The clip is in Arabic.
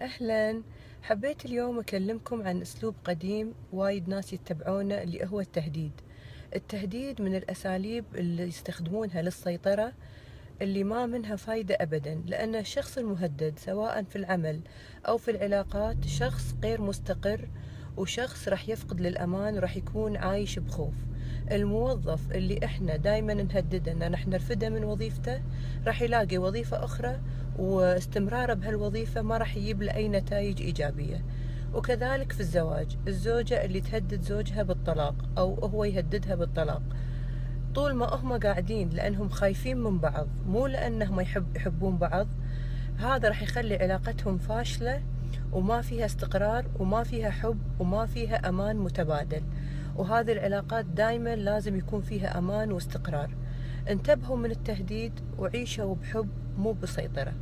أهلا. حبيت اليوم أكلمكم عن أسلوب قديم وايد ناس يتبعونه اللي هو التهديد. التهديد من الأساليب اللي يستخدمونها للسيطرة اللي ما منها فايدة أبدا لأن الشخص المهدد سواء في العمل أو في العلاقات شخص غير مستقر وشخص راح يفقد للأمان وراح يكون عايش بخوف. الموظف اللي إحنا دايما نهدده إن نحن نرفده من وظيفته راح يلاقي وظيفة أخرى واستمراره بهالوظيفة ما راح يجيب له أي نتائج إيجابية. وكذلك في الزواج الزوجة اللي تهدد زوجها بالطلاق أو هو يهددها بالطلاق. طول ما هم قاعدين لأنهم خايفين من بعض مو لأنهم يحب يحبون بعض هذا راح يخلي علاقتهم فاشلة وما فيها استقرار وما فيها حب وما فيها أمان متبادل. وهذه العلاقات دائما لازم يكون فيها أمان واستقرار. انتبهوا من التهديد وعيشوا بحب مو بسيطرة.